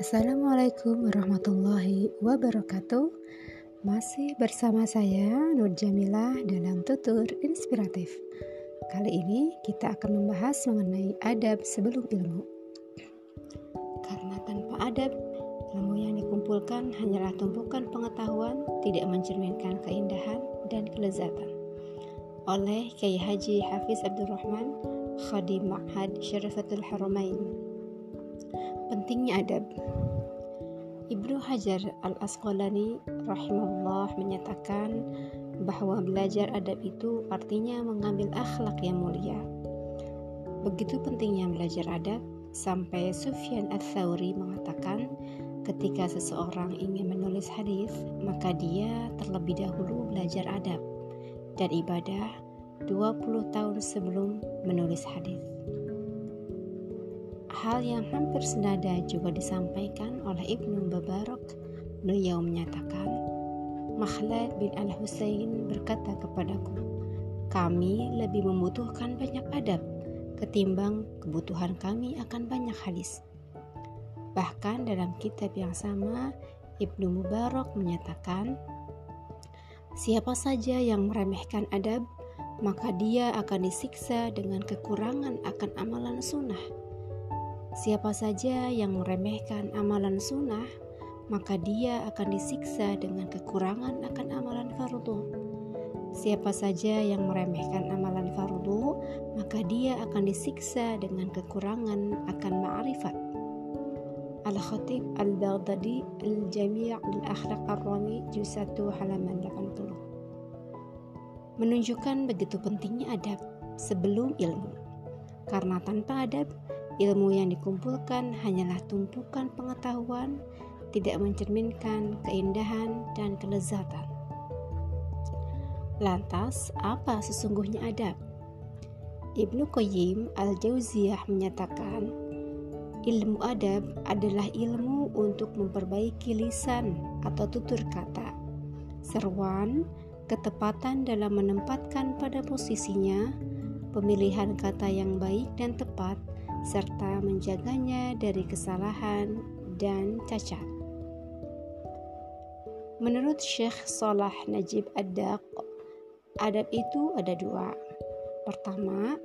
Assalamualaikum warahmatullahi wabarakatuh. Masih bersama saya Nur Jamilah dalam tutur inspiratif. Kali ini kita akan membahas mengenai adab sebelum ilmu. Karena tanpa adab, ilmu yang dikumpulkan hanyalah tumpukan pengetahuan Tidak mencerminkan keindahan dan kelezatan. Oleh Kiai Haji Hafiz Abdurrahman Khadim Ma'had Syarifatul Haramain Pentingnya adab Ibnu Hajar Al-Asqalani rahimahullah menyatakan bahwa belajar adab itu artinya mengambil akhlak yang mulia. Begitu pentingnya belajar adab sampai Sufyan Ats-Tsauri mengatakan ketika seseorang ingin menulis hadis, maka dia terlebih dahulu belajar adab dan ibadah 20 tahun sebelum menulis hadis. Hal yang hampir senada juga disampaikan oleh Ibnu Mubarak. Beliau menyatakan, Makhlad bin Al-Husain berkata kepadaku, kami lebih membutuhkan banyak adab ketimbang kebutuhan kami akan banyak hadis. Bahkan dalam kitab yang sama, Ibnu Mubarak menyatakan, Siapa saja yang meremehkan adab, maka dia akan disiksa dengan kekurangan akan amalan sunnah. Siapa saja yang meremehkan amalan sunnah, maka dia akan disiksa dengan kekurangan akan amalan fardu. Siapa saja yang meremehkan amalan fardu, maka dia akan disiksa dengan kekurangan akan ma'rifat. Al-Khatib Al-Baghdadi Al-Jami' Al-Akhlaq Ar-Rami Juz 1 halaman 80 menunjukkan begitu pentingnya adab sebelum ilmu. Karena tanpa adab, Ilmu yang dikumpulkan hanyalah tumpukan pengetahuan, tidak mencerminkan keindahan dan kelezatan. Lantas, apa sesungguhnya adab? Ibnu Qayyim al-Jauziyah menyatakan, ilmu adab adalah ilmu untuk memperbaiki lisan atau tutur kata, seruan, ketepatan dalam menempatkan pada posisinya, pemilihan kata yang baik dan tepat, serta menjaganya dari kesalahan dan cacat. Menurut Syekh Salah Najib Ad-Daq, adab itu ada dua. Pertama,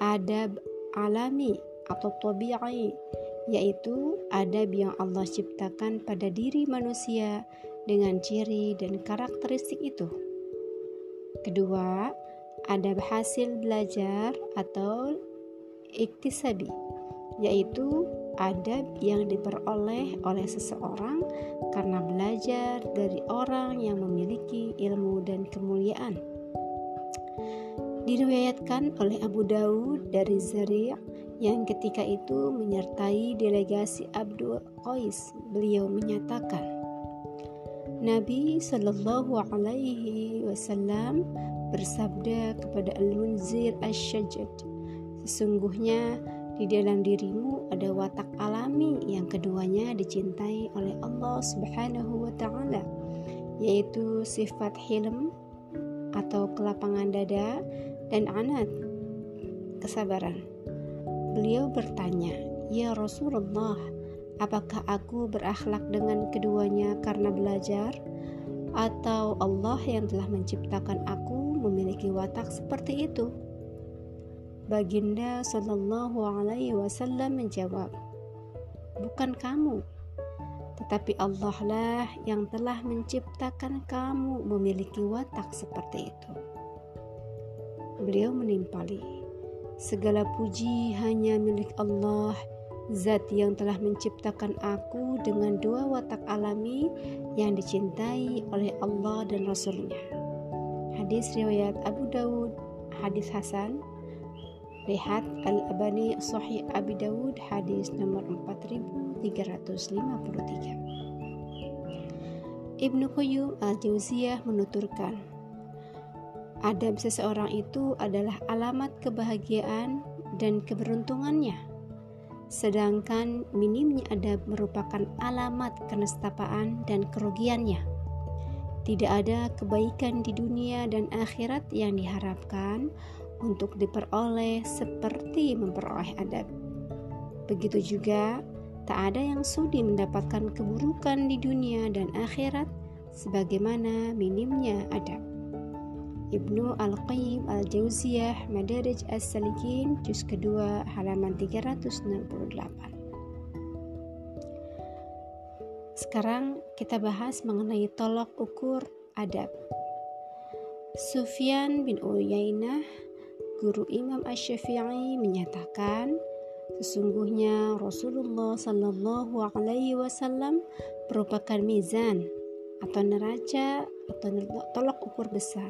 adab alami atau tabi'i, yaitu adab yang Allah ciptakan pada diri manusia dengan ciri dan karakteristik itu. Kedua, adab hasil belajar atau iktisabi yaitu adab yang diperoleh oleh seseorang karena belajar dari orang yang memiliki ilmu dan kemuliaan. Diriwayatkan oleh Abu Daud dari Zari' yang ketika itu menyertai delegasi Abdul Qais, beliau menyatakan, Nabi Shallallahu Alaihi Wasallam bersabda kepada Al-Munzir Ash-Shajjad, Sesungguhnya di dalam dirimu ada watak alami yang keduanya dicintai oleh Allah Subhanahu wa taala, yaitu sifat hilm atau kelapangan dada dan anat kesabaran. Beliau bertanya, "Ya Rasulullah, apakah aku berakhlak dengan keduanya karena belajar atau Allah yang telah menciptakan aku memiliki watak seperti itu?" Baginda Shallallahu Alaihi Wasallam menjawab, "Bukan kamu, tetapi Allah lah yang telah menciptakan kamu memiliki watak seperti itu." Beliau menimpali, "Segala puji hanya milik Allah." Zat yang telah menciptakan aku dengan dua watak alami yang dicintai oleh Allah dan Rasulnya. Hadis riwayat Abu Dawud, hadis Hasan, Lihat Al-Abani Sahih Abi Dawud hadis nomor 4353. Ibnu Qayyim Al-Jauziyah menuturkan, adab seseorang itu adalah alamat kebahagiaan dan keberuntungannya. Sedangkan minimnya adab merupakan alamat kenestapaan dan kerugiannya. Tidak ada kebaikan di dunia dan akhirat yang diharapkan untuk diperoleh seperti memperoleh adab. Begitu juga tak ada yang sudi mendapatkan keburukan di dunia dan akhirat sebagaimana minimnya adab. Ibnu Al-Qayyim Al-Jauziyah Madarij As-Salikin juz kedua halaman 368. Sekarang kita bahas mengenai tolok ukur adab. Sufyan bin Uyainah, guru Imam Asy-Syafi'i menyatakan, sesungguhnya Rasulullah Shallallahu alaihi wasallam merupakan mizan atau neraca atau tolok ukur besar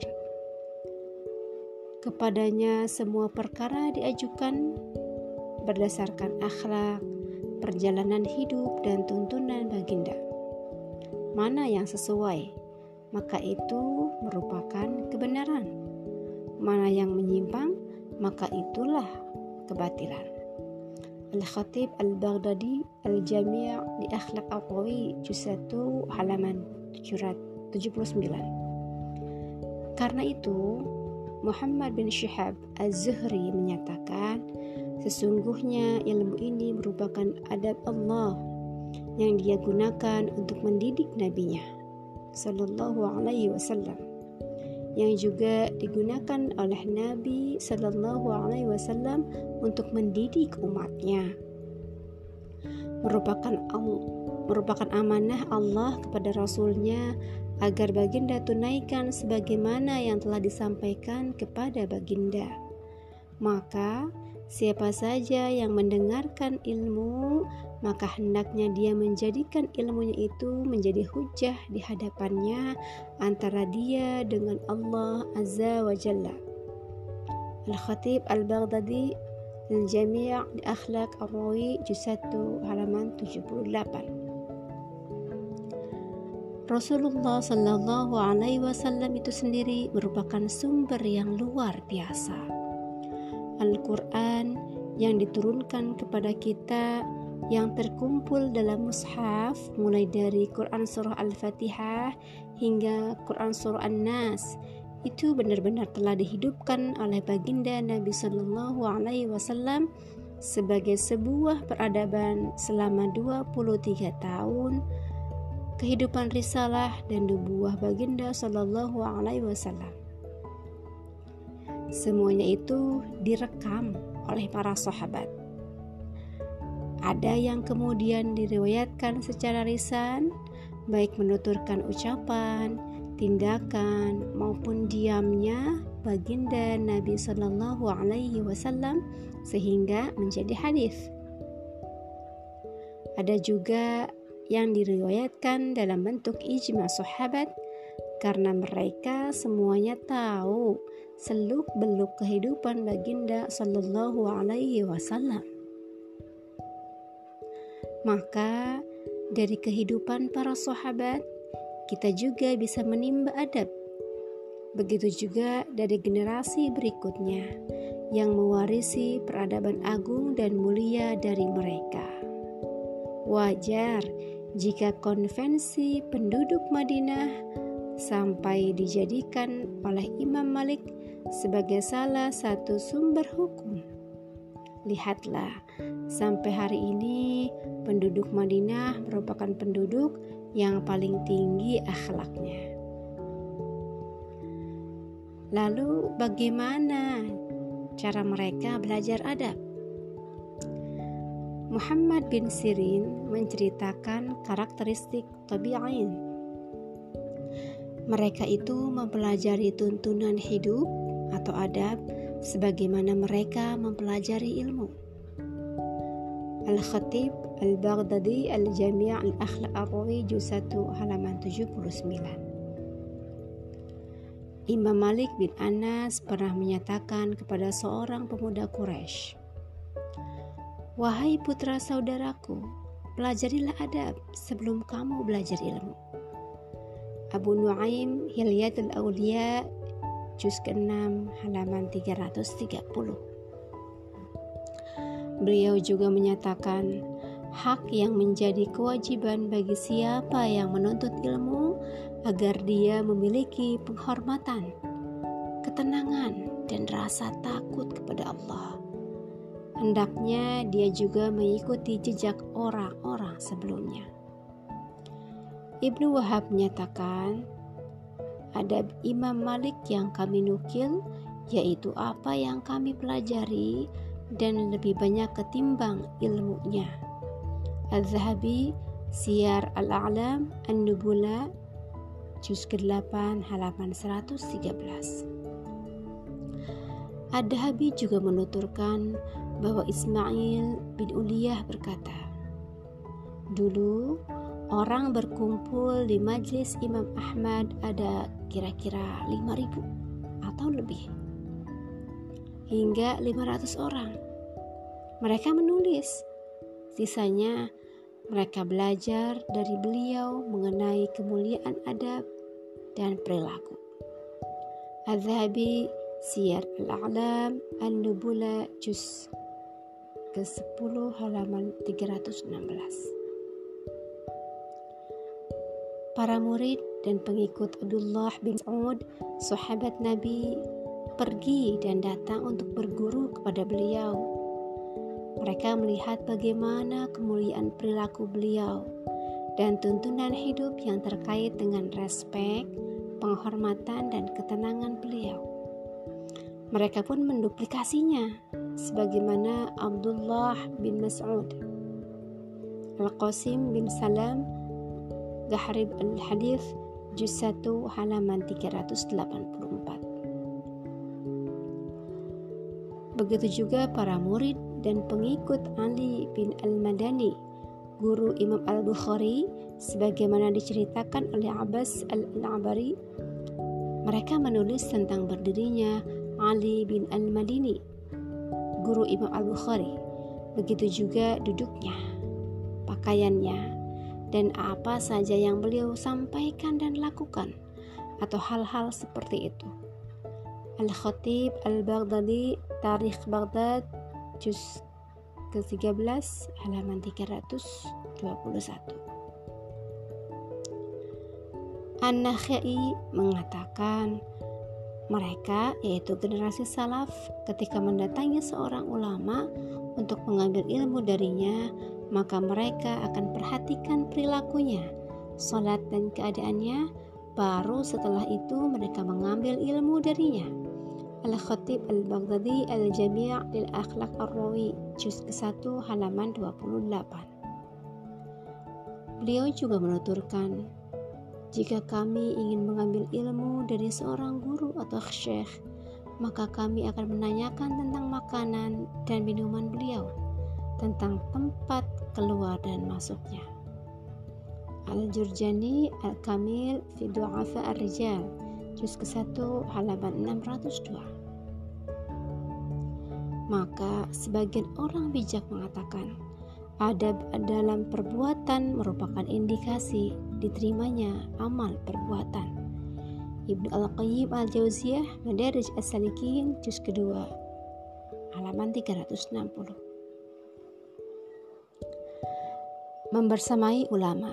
Kepadanya semua perkara diajukan berdasarkan akhlak, perjalanan hidup, dan tuntunan baginda. Mana yang sesuai, maka itu merupakan kebenaran. Mana yang menyimpang, maka itulah kebatilan. Al-Khatib Al-Baghdadi Al-Jami' di Akhlaq Al-Qawi Juz 1 halaman 79. Karena itu, Muhammad bin Syihab Az-Zuhri menyatakan, sesungguhnya ilmu ini merupakan adab Allah yang dia gunakan untuk mendidik nabinya sallallahu alaihi wasallam yang juga digunakan oleh Nabi sallallahu alaihi wasallam untuk mendidik umatnya merupakan merupakan amanah Allah kepada rasulnya agar baginda tunaikan sebagaimana yang telah disampaikan kepada baginda. Maka, siapa saja yang mendengarkan ilmu, maka hendaknya dia menjadikan ilmunya itu menjadi hujah di hadapannya antara dia dengan Allah Azza wa Jalla. Al-Khatib Al-Baghdadi Al-Jami' di Akhlaq Ar-Rawi Juz 1 halaman 78 Rasulullah Shallallahu Alaihi Wasallam itu sendiri merupakan sumber yang luar biasa. Al-Quran yang diturunkan kepada kita yang terkumpul dalam mushaf mulai dari Quran Surah Al-Fatihah hingga Quran Surah An-Nas itu benar-benar telah dihidupkan oleh baginda Nabi Shallallahu Alaihi Wasallam sebagai sebuah peradaban selama 23 tahun kehidupan risalah dan nubuah baginda Shallallahu Alaihi Wasallam. Semuanya itu direkam oleh para sahabat. Ada yang kemudian diriwayatkan secara risan, baik menuturkan ucapan, tindakan maupun diamnya baginda Nabi Shallallahu Alaihi Wasallam sehingga menjadi hadis. Ada juga yang diriwayatkan dalam bentuk ijma sahabat karena mereka semuanya tahu seluk-beluk kehidupan baginda sallallahu alaihi wasallam. Maka dari kehidupan para sahabat kita juga bisa menimba adab. Begitu juga dari generasi berikutnya yang mewarisi peradaban agung dan mulia dari mereka. Wajar jika konvensi penduduk Madinah sampai dijadikan oleh Imam Malik sebagai salah satu sumber hukum. Lihatlah, sampai hari ini penduduk Madinah merupakan penduduk yang paling tinggi akhlaknya. Lalu, bagaimana cara mereka belajar adab? Muhammad bin Sirin menceritakan karakteristik tabi'in. Mereka itu mempelajari tuntunan hidup atau adab sebagaimana mereka mempelajari ilmu. Al-Khatib Al-Baghdadi Al-Jami' Al-Akhlaq Ar-Rawi Juz 1 halaman 79. Imam Malik bin Anas pernah menyatakan kepada seorang pemuda Quraisy, Wahai putra saudaraku, pelajarilah adab sebelum kamu belajar ilmu. Abu Nuaim Hilyatul Aulia juz ke-6 halaman 330. Beliau juga menyatakan hak yang menjadi kewajiban bagi siapa yang menuntut ilmu agar dia memiliki penghormatan, ketenangan, dan rasa takut kepada Allah hendaknya dia juga mengikuti jejak orang-orang sebelumnya. Ibnu Wahab menyatakan, ada Imam Malik yang kami nukil, yaitu apa yang kami pelajari dan lebih banyak ketimbang ilmunya. Al-Zahabi, Siyar Al-A'lam, An-Nubula, juz ke-8 halaman 113. Ad-Dahabi juga menuturkan bahwa Ismail bin Uliyah berkata, Dulu orang berkumpul di majlis Imam Ahmad ada kira-kira 5000 atau lebih. Hingga 500 orang. Mereka menulis. Sisanya mereka belajar dari beliau mengenai kemuliaan adab dan perilaku. Al-Zahabi Siyar Al-A'lam An-Nubula Juz ke-10 halaman 316 Para murid dan pengikut Abdullah bin Saud, sahabat Nabi, pergi dan datang untuk berguru kepada beliau. Mereka melihat bagaimana kemuliaan perilaku beliau dan tuntunan hidup yang terkait dengan respek, penghormatan, dan ketenangan beliau. Mereka pun menduplikasinya sebagaimana Abdullah bin Mas'ud, Al-Qasim bin Salam, Gahrib Al-Hadith, Juz 1 halaman 384. Begitu juga para murid dan pengikut Ali bin Al-Madani, guru Imam Al-Bukhari, sebagaimana diceritakan oleh Abbas Al-Abari, mereka menulis tentang berdirinya Ali bin Al-Madini, guru Imam Al-Bukhari. Begitu juga duduknya, pakaiannya, dan apa saja yang beliau sampaikan dan lakukan, atau hal-hal seperti itu. Al-Khatib Al-Baghdadi, Tarikh Baghdad, Juz ke-13, halaman 321. An-Nakhai mengatakan, mereka, yaitu generasi salaf, ketika mendatangi seorang ulama untuk mengambil ilmu darinya, maka mereka akan perhatikan perilakunya, salat dan keadaannya, baru setelah itu mereka mengambil ilmu darinya. Al-Khatib Al-Baghdadi Al-Jami' lil Akhlaq Ar-Rawi juz ke-1 halaman 28. Beliau juga menuturkan, jika kami ingin mengambil ilmu dari seorang guru atau syekh, maka kami akan menanyakan tentang makanan dan minuman beliau, tentang tempat keluar dan masuknya. Al-Jurjani Al-Kamil fi Du'afa Ar-Rijal Juz ke-1 halaman 602 Maka sebagian orang bijak mengatakan Adab dalam perbuatan merupakan indikasi diterimanya amal perbuatan. Ibnu Al-Qayyim Al-Jauziyah Madarij As-Salikin juz kedua halaman 360. Membersamai ulama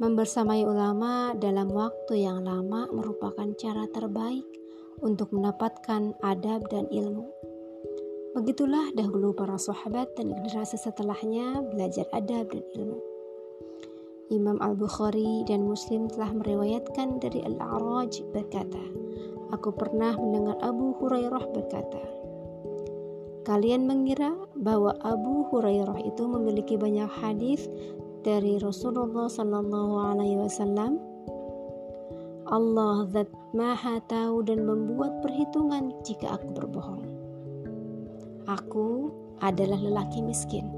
Membersamai ulama dalam waktu yang lama merupakan cara terbaik untuk mendapatkan adab dan ilmu. Begitulah dahulu para sahabat dan generasi setelahnya belajar adab dan ilmu. Imam Al-Bukhari dan Muslim telah meriwayatkan dari Al-A'raj berkata, Aku pernah mendengar Abu Hurairah berkata, Kalian mengira bahwa Abu Hurairah itu memiliki banyak hadis dari Rasulullah Sallallahu Alaihi Wasallam? Allah zat maha tahu dan membuat perhitungan jika aku berbohong. Aku adalah lelaki miskin.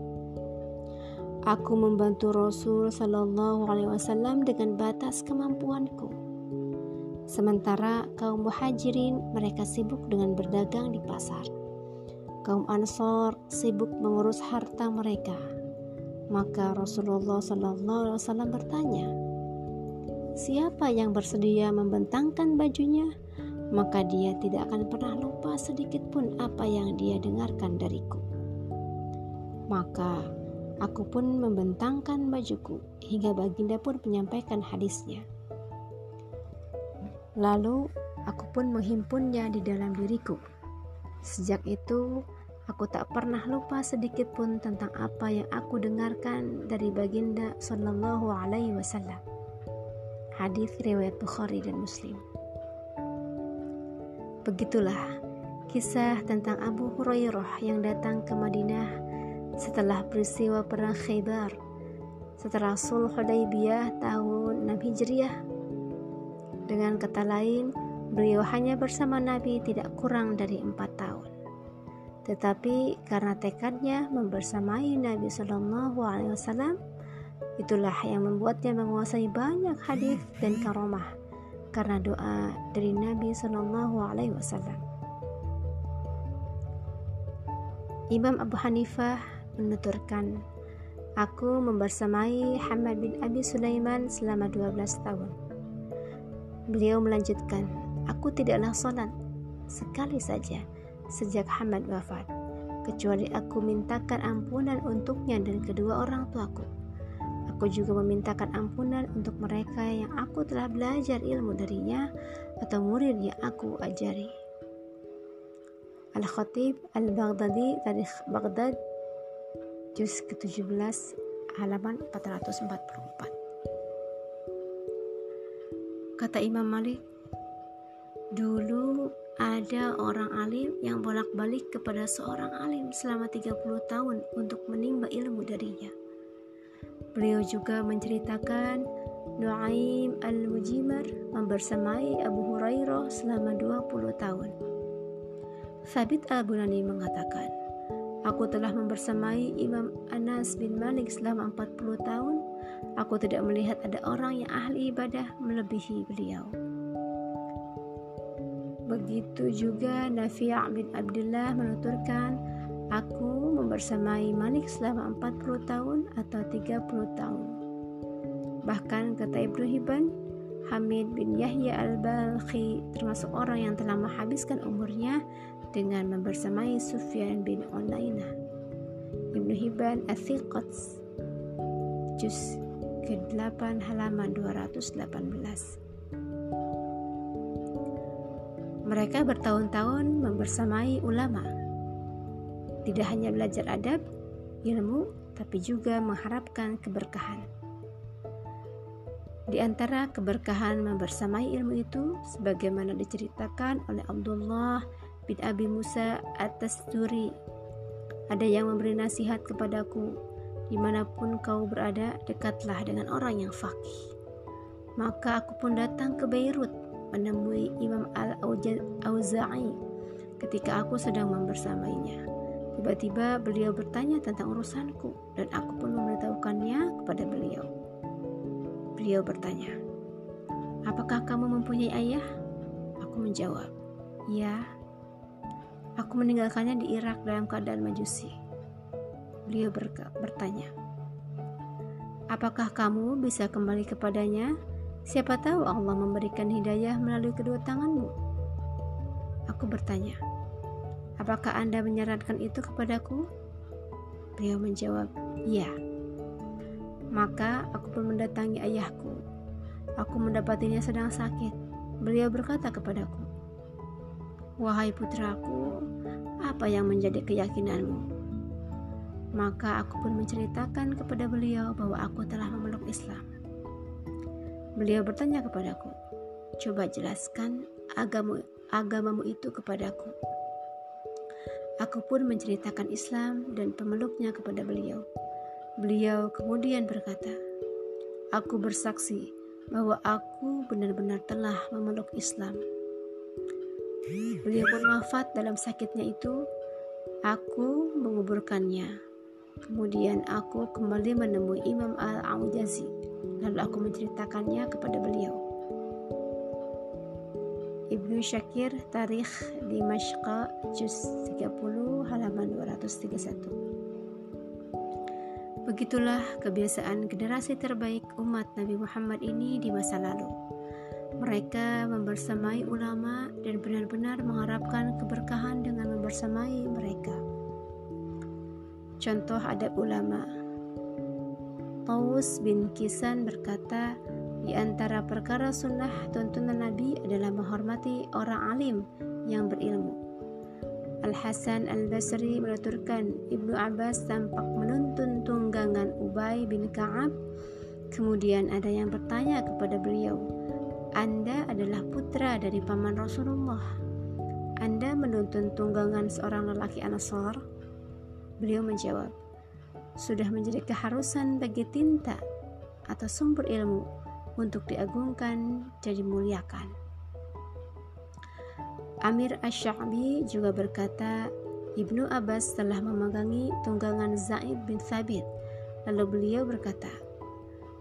Aku membantu Rasul Shallallahu Alaihi Wasallam dengan batas kemampuanku. Sementara kaum muhajirin mereka sibuk dengan berdagang di pasar. Kaum ansor sibuk mengurus harta mereka. Maka Rasulullah Shallallahu Alaihi Wasallam bertanya, siapa yang bersedia membentangkan bajunya maka dia tidak akan pernah lupa sedikit pun apa yang dia dengarkan dariku. Maka aku pun membentangkan bajuku hingga baginda pun menyampaikan hadisnya. Lalu aku pun menghimpunnya di dalam diriku. Sejak itu, aku tak pernah lupa sedikit pun tentang apa yang aku dengarkan dari baginda Sallallahu Alaihi Wasallam. Hadis riwayat Bukhari dan Muslim. Begitulah kisah tentang Abu Hurairah yang datang ke Madinah setelah peristiwa perang Khaybar, setelah Sulh Hudaybiyah tahun 6 Hijriah. Dengan kata lain, beliau hanya bersama Nabi tidak kurang dari empat tahun. Tetapi karena tekadnya membersamai Nabi Shallallahu Alaihi Wasallam, itulah yang membuatnya menguasai banyak hadis dan karomah karena doa dari Nabi Shallallahu Alaihi Wasallam. Imam Abu Hanifah menuturkan, Aku membersamai Hamad bin Abi Sulaiman selama 12 tahun. Beliau melanjutkan, Aku tidaklah sholat sekali saja sejak Hamad wafat, kecuali aku mintakan ampunan untuknya dan kedua orang tuaku. Aku juga memintakan ampunan untuk mereka yang aku telah belajar ilmu darinya atau murid yang aku ajari. Al-Khatib Al-Baghdadi Tarikh Baghdad Juz ke-17 halaman 444 Kata Imam Malik Dulu ada orang alim yang bolak-balik kepada seorang alim selama 30 tahun untuk menimba ilmu darinya. Beliau juga menceritakan Nuaim al-Mujimar membersamai Abu Hurairah selama 20 tahun. Sabit al-Bunani mengatakan, Aku telah membersamai Imam Anas bin Malik selama 40 tahun. Aku tidak melihat ada orang yang ahli ibadah melebihi beliau. Begitu juga Nafi' bin Abdullah menuturkan, Aku membersamai Malik selama 40 tahun atau 30 tahun. Bahkan kata Ibnu Hibban, Hamid bin Yahya al-Balkhi termasuk orang yang telah menghabiskan umurnya dengan membersamai Sufyan bin Unainah. Ibnu Hibban Athiqat Juz ke-8 halaman 218 Mereka bertahun-tahun membersamai ulama. Tidak hanya belajar adab, ilmu, tapi juga mengharapkan keberkahan. Di antara keberkahan membersamai ilmu itu, sebagaimana diceritakan oleh Abdullah bin Abi Musa atas duri ada yang memberi nasihat kepadaku di mana pun kau berada dekatlah dengan orang yang fakih maka aku pun datang ke Beirut menemui Imam Al-Auza'i ketika aku sedang membersamainya tiba-tiba beliau bertanya tentang urusanku dan aku pun memberitahukannya kepada beliau beliau bertanya apakah kamu mempunyai ayah aku menjawab ya Aku meninggalkannya di Irak dalam keadaan majusi. Beliau bertanya, Apakah kamu bisa kembali kepadanya? Siapa tahu Allah memberikan hidayah melalui kedua tanganmu. Aku bertanya, Apakah Anda menyarankan itu kepadaku? Beliau menjawab, "Ya." Maka aku pun mendatangi ayahku. Aku mendapatinya sedang sakit. Beliau berkata kepadaku, Wahai putraku, apa yang menjadi keyakinanmu? Maka aku pun menceritakan kepada beliau bahwa aku telah memeluk Islam. Beliau bertanya kepadaku, "Coba jelaskan agamamu, agamamu itu kepadaku." Aku pun menceritakan Islam dan pemeluknya kepada beliau. Beliau kemudian berkata, "Aku bersaksi bahwa aku benar-benar telah memeluk Islam." Beliau pun wafat dalam sakitnya itu. Aku menguburkannya. Kemudian aku kembali menemui Imam Al-Aujazi. Lalu aku menceritakannya kepada beliau. Ibnu Syakir Tarikh di Mashqa Juz 30 halaman 231 Begitulah kebiasaan generasi terbaik umat Nabi Muhammad ini di masa lalu. Mereka membersamai ulama dan benar-benar mengharapkan keberkahan dengan membersamai mereka. Contoh adab ulama. Taus bin Kisan berkata, di antara perkara sunnah tuntunan Nabi adalah menghormati orang alim yang berilmu. Al-Hasan Al-Basri menuturkan Ibnu Abbas tampak menuntun tunggangan Ubay bin Ka'ab. Kemudian ada yang bertanya kepada beliau, "Anda adalah putra dari paman Rasulullah. Anda menuntun tunggangan seorang lelaki Ansar?" Beliau menjawab, "Sudah menjadi keharusan bagi tinta atau sumber ilmu untuk diagungkan dan dimuliakan." Amir Ash-Sha'bi juga berkata, Ibnu Abbas telah memegangi tunggangan Zaid bin Thabit. Lalu beliau berkata,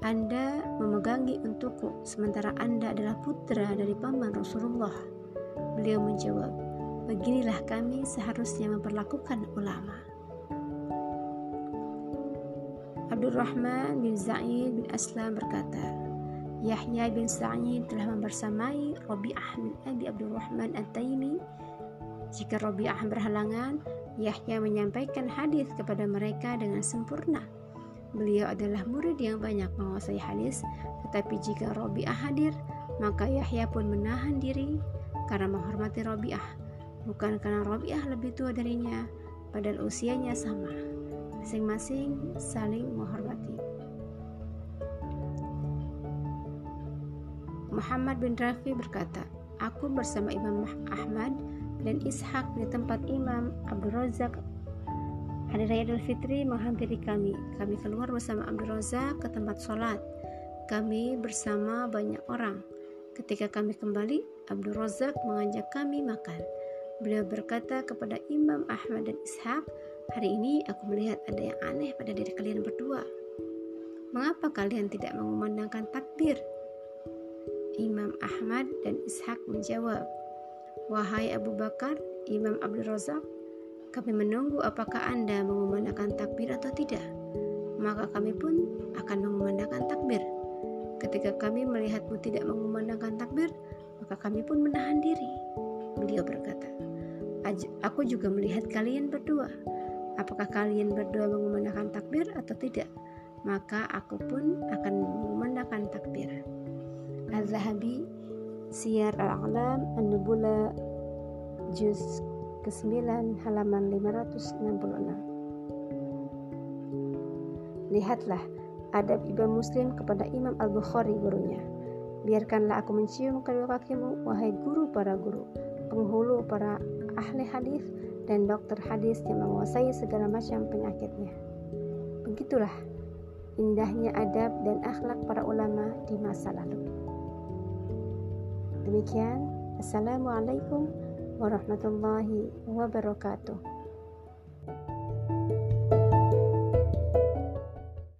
Anda memegangi untukku, sementara Anda adalah putra dari paman Rasulullah. Beliau menjawab, Beginilah kami seharusnya memperlakukan ulama. Abdurrahman bin Zaid bin Aslam berkata, Yahya bin Sa'id telah membersamai Rabi'ah bin Abi Abdurrahman At-Taimi. Jika Rabi'ah berhalangan, Yahya menyampaikan hadis kepada mereka dengan sempurna. Beliau adalah murid yang banyak menguasai hadis, tetapi jika Rabi'ah hadir, maka Yahya pun menahan diri karena menghormati Rabi'ah, bukan karena Rabi'ah lebih tua darinya, padahal usianya sama. Masing-masing saling menghormati. Muhammad bin Rafi berkata, Aku bersama Imam Ahmad dan Ishak di tempat Imam Abdul Razak Hari Raya Idul Fitri menghampiri kami. Kami keluar bersama Abdul Razak ke tempat sholat. Kami bersama banyak orang. Ketika kami kembali, Abdul Razak mengajak kami makan. Beliau berkata kepada Imam Ahmad dan Ishak, Hari ini aku melihat ada yang aneh pada diri kalian berdua. Mengapa kalian tidak mengumandangkan takbir Imam Ahmad dan Ishak menjawab, Wahai Abu Bakar, Imam Abdul Razak, kami menunggu apakah Anda mengumandangkan takbir atau tidak. Maka kami pun akan mengumandangkan takbir. Ketika kami melihatmu tidak mengumandangkan takbir, maka kami pun menahan diri. Beliau berkata, Aku juga melihat kalian berdua. Apakah kalian berdua mengumandangkan takbir atau tidak? Maka aku pun akan mengumandangkan takbir. Al-Zahabi Siyar Al-A'lam An-Nubula Juz ke-9 halaman 566 Lihatlah adab Imam Muslim kepada Imam Al-Bukhari gurunya Biarkanlah aku mencium kedua kakimu wahai guru para guru penghulu para ahli hadis dan dokter hadis yang menguasai segala macam penyakitnya Begitulah indahnya adab dan akhlak para ulama di masa lalu. Demikian, Assalamualaikum warahmatullahi wabarakatuh.